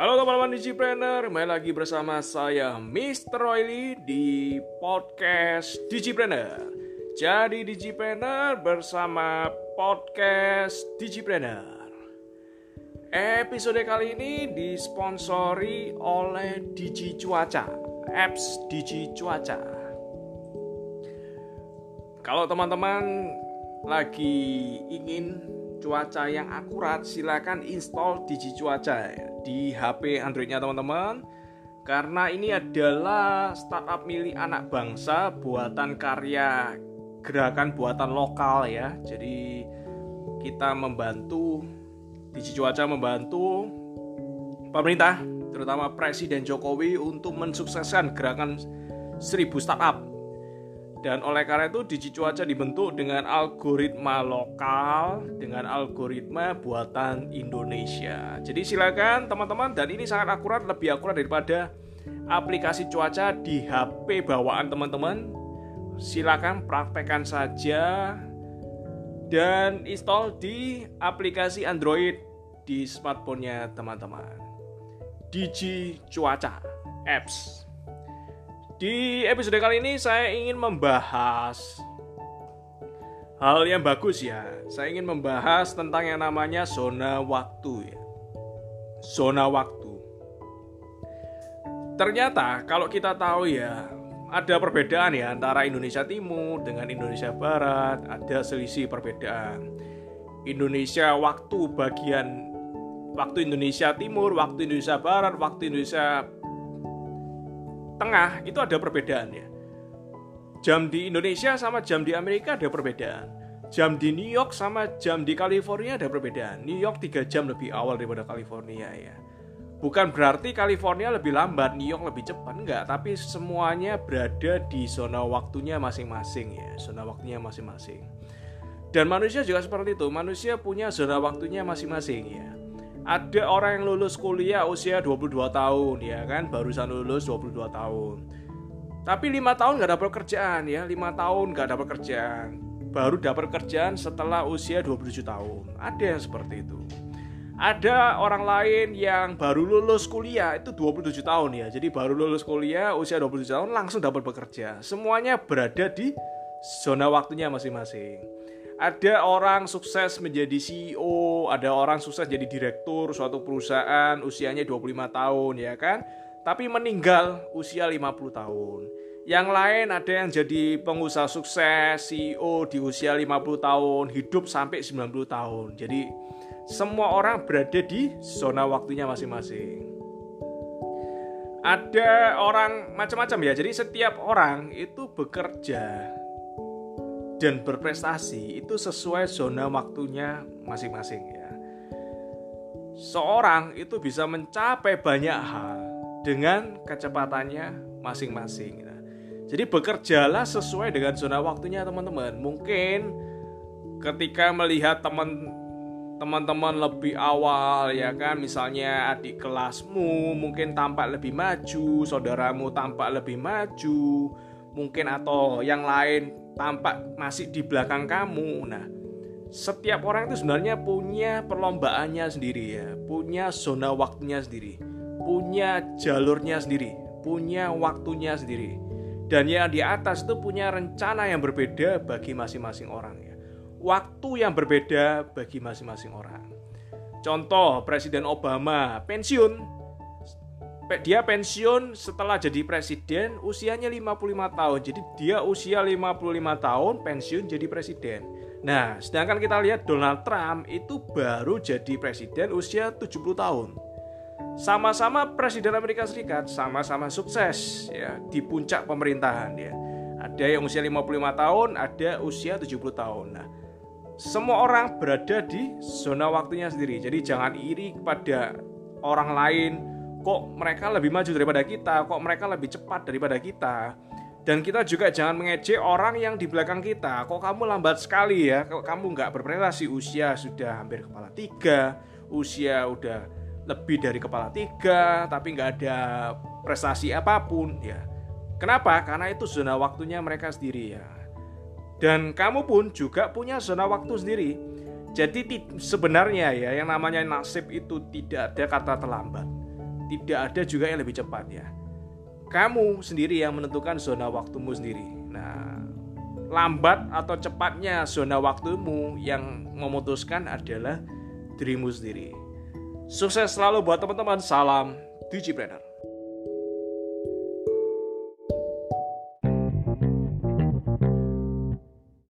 teman-teman Digipreneur, kembali lagi bersama saya Mr. Royli di podcast Digipreneur. Jadi Digipreneur bersama podcast Digipreneur. Episode kali ini disponsori oleh Digi Cuaca, apps Digi Cuaca. Kalau teman-teman lagi ingin cuaca yang akurat silakan install Digi Cuaca di HP Androidnya teman-teman. Karena ini adalah startup milik anak bangsa buatan karya gerakan buatan lokal ya. Jadi kita membantu Digi Cuaca membantu pemerintah terutama Presiden Jokowi untuk mensukseskan gerakan 1000 startup dan oleh karena itu Digi Cuaca dibentuk dengan algoritma lokal, dengan algoritma buatan Indonesia. Jadi silakan teman-teman dan ini sangat akurat, lebih akurat daripada aplikasi cuaca di HP bawaan teman-teman. Silakan praktekkan saja dan install di aplikasi Android di smartphone-nya teman-teman. Digi Cuaca Apps. Di episode kali ini saya ingin membahas hal yang bagus ya. Saya ingin membahas tentang yang namanya zona waktu ya. Zona waktu. Ternyata kalau kita tahu ya, ada perbedaan ya antara Indonesia Timur dengan Indonesia Barat, ada selisih perbedaan. Indonesia waktu bagian waktu Indonesia Timur, waktu Indonesia Barat, waktu Indonesia tengah itu ada perbedaan ya. Jam di Indonesia sama jam di Amerika ada perbedaan. Jam di New York sama jam di California ada perbedaan. New York 3 jam lebih awal daripada California ya. Bukan berarti California lebih lambat, New York lebih cepat enggak, tapi semuanya berada di zona waktunya masing-masing ya, zona waktunya masing-masing. Dan manusia juga seperti itu, manusia punya zona waktunya masing-masing ya ada orang yang lulus kuliah usia 22 tahun ya kan? Barusan lulus 22 tahun. Tapi lima tahun nggak dapat kerjaan ya. Lima tahun nggak dapat kerjaan. Baru dapat kerjaan setelah usia 27 tahun. Ada yang seperti itu. Ada orang lain yang baru lulus kuliah itu 27 tahun ya. Jadi baru lulus kuliah usia 27 tahun langsung dapat bekerja. Semuanya berada di zona waktunya masing-masing. Ada orang sukses menjadi CEO, ada orang sukses jadi direktur suatu perusahaan usianya 25 tahun ya kan. Tapi meninggal usia 50 tahun. Yang lain ada yang jadi pengusaha sukses, CEO di usia 50 tahun, hidup sampai 90 tahun. Jadi semua orang berada di zona waktunya masing-masing. Ada orang macam-macam ya. Jadi setiap orang itu bekerja dan berprestasi itu sesuai zona waktunya masing-masing ya. Seorang itu bisa mencapai banyak hal dengan kecepatannya masing-masing. Nah, jadi bekerjalah sesuai dengan zona waktunya teman-teman. Mungkin ketika melihat teman teman-teman lebih awal ya kan misalnya adik kelasmu mungkin tampak lebih maju saudaramu tampak lebih maju mungkin atau yang lain tampak masih di belakang kamu. Nah, setiap orang itu sebenarnya punya perlombaannya sendiri ya, punya zona waktunya sendiri, punya jalurnya sendiri, punya waktunya sendiri. Dan yang di atas itu punya rencana yang berbeda bagi masing-masing orang ya. Waktu yang berbeda bagi masing-masing orang. Contoh Presiden Obama pensiun dia pensiun setelah jadi presiden usianya 55 tahun. Jadi dia usia 55 tahun pensiun jadi presiden. Nah, sedangkan kita lihat Donald Trump itu baru jadi presiden usia 70 tahun. Sama-sama presiden Amerika Serikat, sama-sama sukses ya di puncak pemerintahan ya. Ada yang usia 55 tahun, ada usia 70 tahun. Nah, semua orang berada di zona waktunya sendiri. Jadi jangan iri kepada orang lain kok mereka lebih maju daripada kita, kok mereka lebih cepat daripada kita. Dan kita juga jangan mengejek orang yang di belakang kita. Kok kamu lambat sekali ya? Kok kamu nggak berprestasi? Usia sudah hampir kepala tiga, usia udah lebih dari kepala tiga, tapi nggak ada prestasi apa pun ya. Kenapa? Karena itu zona waktunya mereka sendiri ya. Dan kamu pun juga punya zona waktu sendiri. Jadi sebenarnya ya yang namanya nasib itu tidak ada kata terlambat tidak ada juga yang lebih cepat ya. Kamu sendiri yang menentukan zona waktumu sendiri. Nah, lambat atau cepatnya zona waktumu yang memutuskan adalah dirimu sendiri. Sukses selalu buat teman-teman. Salam Digipreneur.